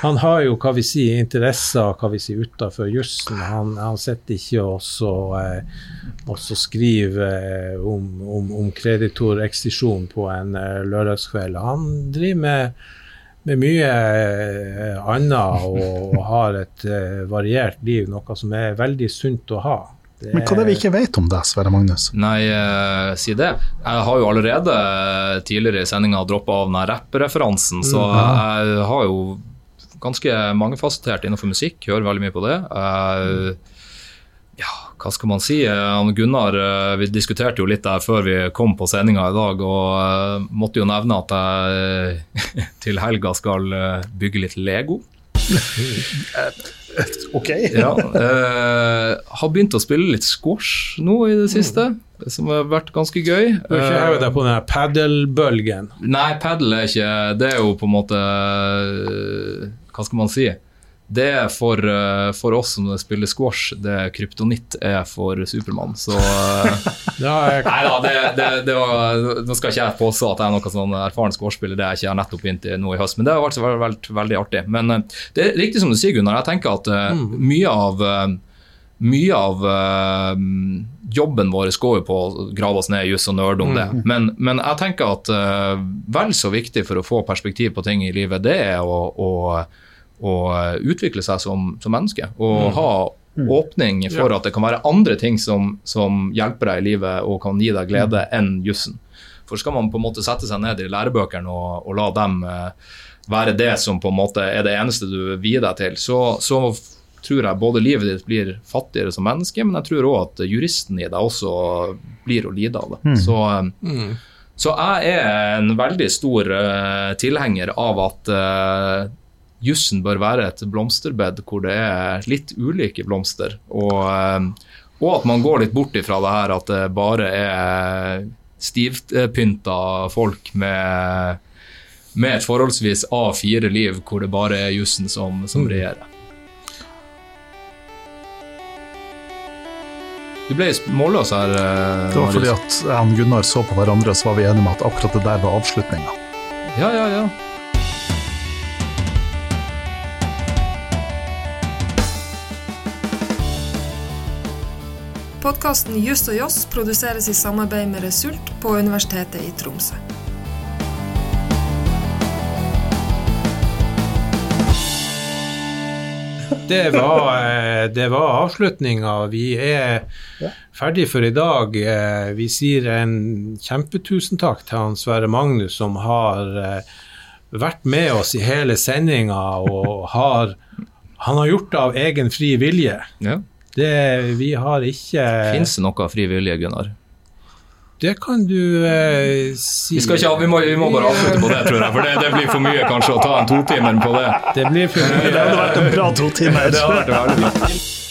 Han har jo hva vi sier, interesser hva vi sier, utenfor jussen. Han, han sitter ikke og eh, skriver eh, om, om, om kreditorekstisjon på en eh, lørdagskveld. Han driver med, med mye eh, annet og, og har et eh, variert liv, noe som er veldig sunt å ha. Det Men hva er det vi ikke vet om deg, Sverre Magnus? Nei, eh, si det. Jeg har jo allerede eh, tidligere i sendinga droppa av den rappreferansen, så jeg har jo ganske mangefasettert innenfor musikk, hører veldig mye på det. Eh, ja, hva skal man si? Eh, Han Gunnar, eh, vi diskuterte jo litt der før vi kom på sendinga i dag, og måtte jo nevne at jeg til helga skal bygge litt Lego. Ok. Ja, eh, har begynt å spille litt squash nå i det siste, som har vært ganske gøy. Du har ikke øvd deg på den her padelbølgen. Nei, padel er ikke Det er jo på en måte Hva skal man si? Det er for, eh, for oss som spiller squash, det kryptonitt er for Supermann. Så eh, Nei da, det, det, det var, nå skal ikke jeg påstå at jeg er noen sånn erfaren squashspiller, det er ikke. Jeg nettopp begynt i nå i høst, men det har vært, vært, vært veldig artig. Men eh, det er riktig som du sier, Gunnar. Jeg tenker at eh, mye av mye av uh, jobben vår går jo på å grave oss ned i juss og nerde om det. Men, men jeg tenker at uh, vel så viktig for å få perspektiv på ting i livet, det er å, å, å utvikle seg som, som menneske. Og ha åpning for at det kan være andre ting som, som hjelper deg i livet og kan gi deg glede, enn jussen. For skal man på en måte sette seg ned i lærebøkene og, og la dem eh, være det som på en måte er det eneste du vier deg til, så, så tror jeg både livet ditt blir fattigere som menneske, men jeg tror òg at juristen i deg også blir å lide av det. Så, mm. så jeg er en veldig stor uh, tilhenger av at uh, jussen bør være et blomsterbed hvor det er litt ulike blomster. Og, eh, og at man går litt bort ifra det her at det bare er stivpynta folk med, med et forholdsvis A4-liv hvor det bare er jussen som, som regjerer. Du ble målløs her. eh, Det var fordi at jeg og Gunnar så på hverandre, så var vi enige om at akkurat det der var avslutninga. Ja, ja, ja. Podkasten Juss og Joss produseres i samarbeid med Result på Universitetet i Tromsø. Det var, eh, det var avslutninga. Vi er ferdig for i dag. Eh, Vi sier en kjempetusen takk til han Sverre Magnus, som har eh, vært med oss i hele sendinga og har Han har gjort det av egen fri vilje. ja. Det, vi har ikke Fins det noe fri vilje, Gunnar? Det kan du eh, si. Vi, skal ikke, vi, må, vi må bare avslutte på det, tror jeg. For det, det blir for mye kanskje å ta en totimer på det. Det blir for mye. Det hadde vært en bra to timer. Det hadde vært veldig fint.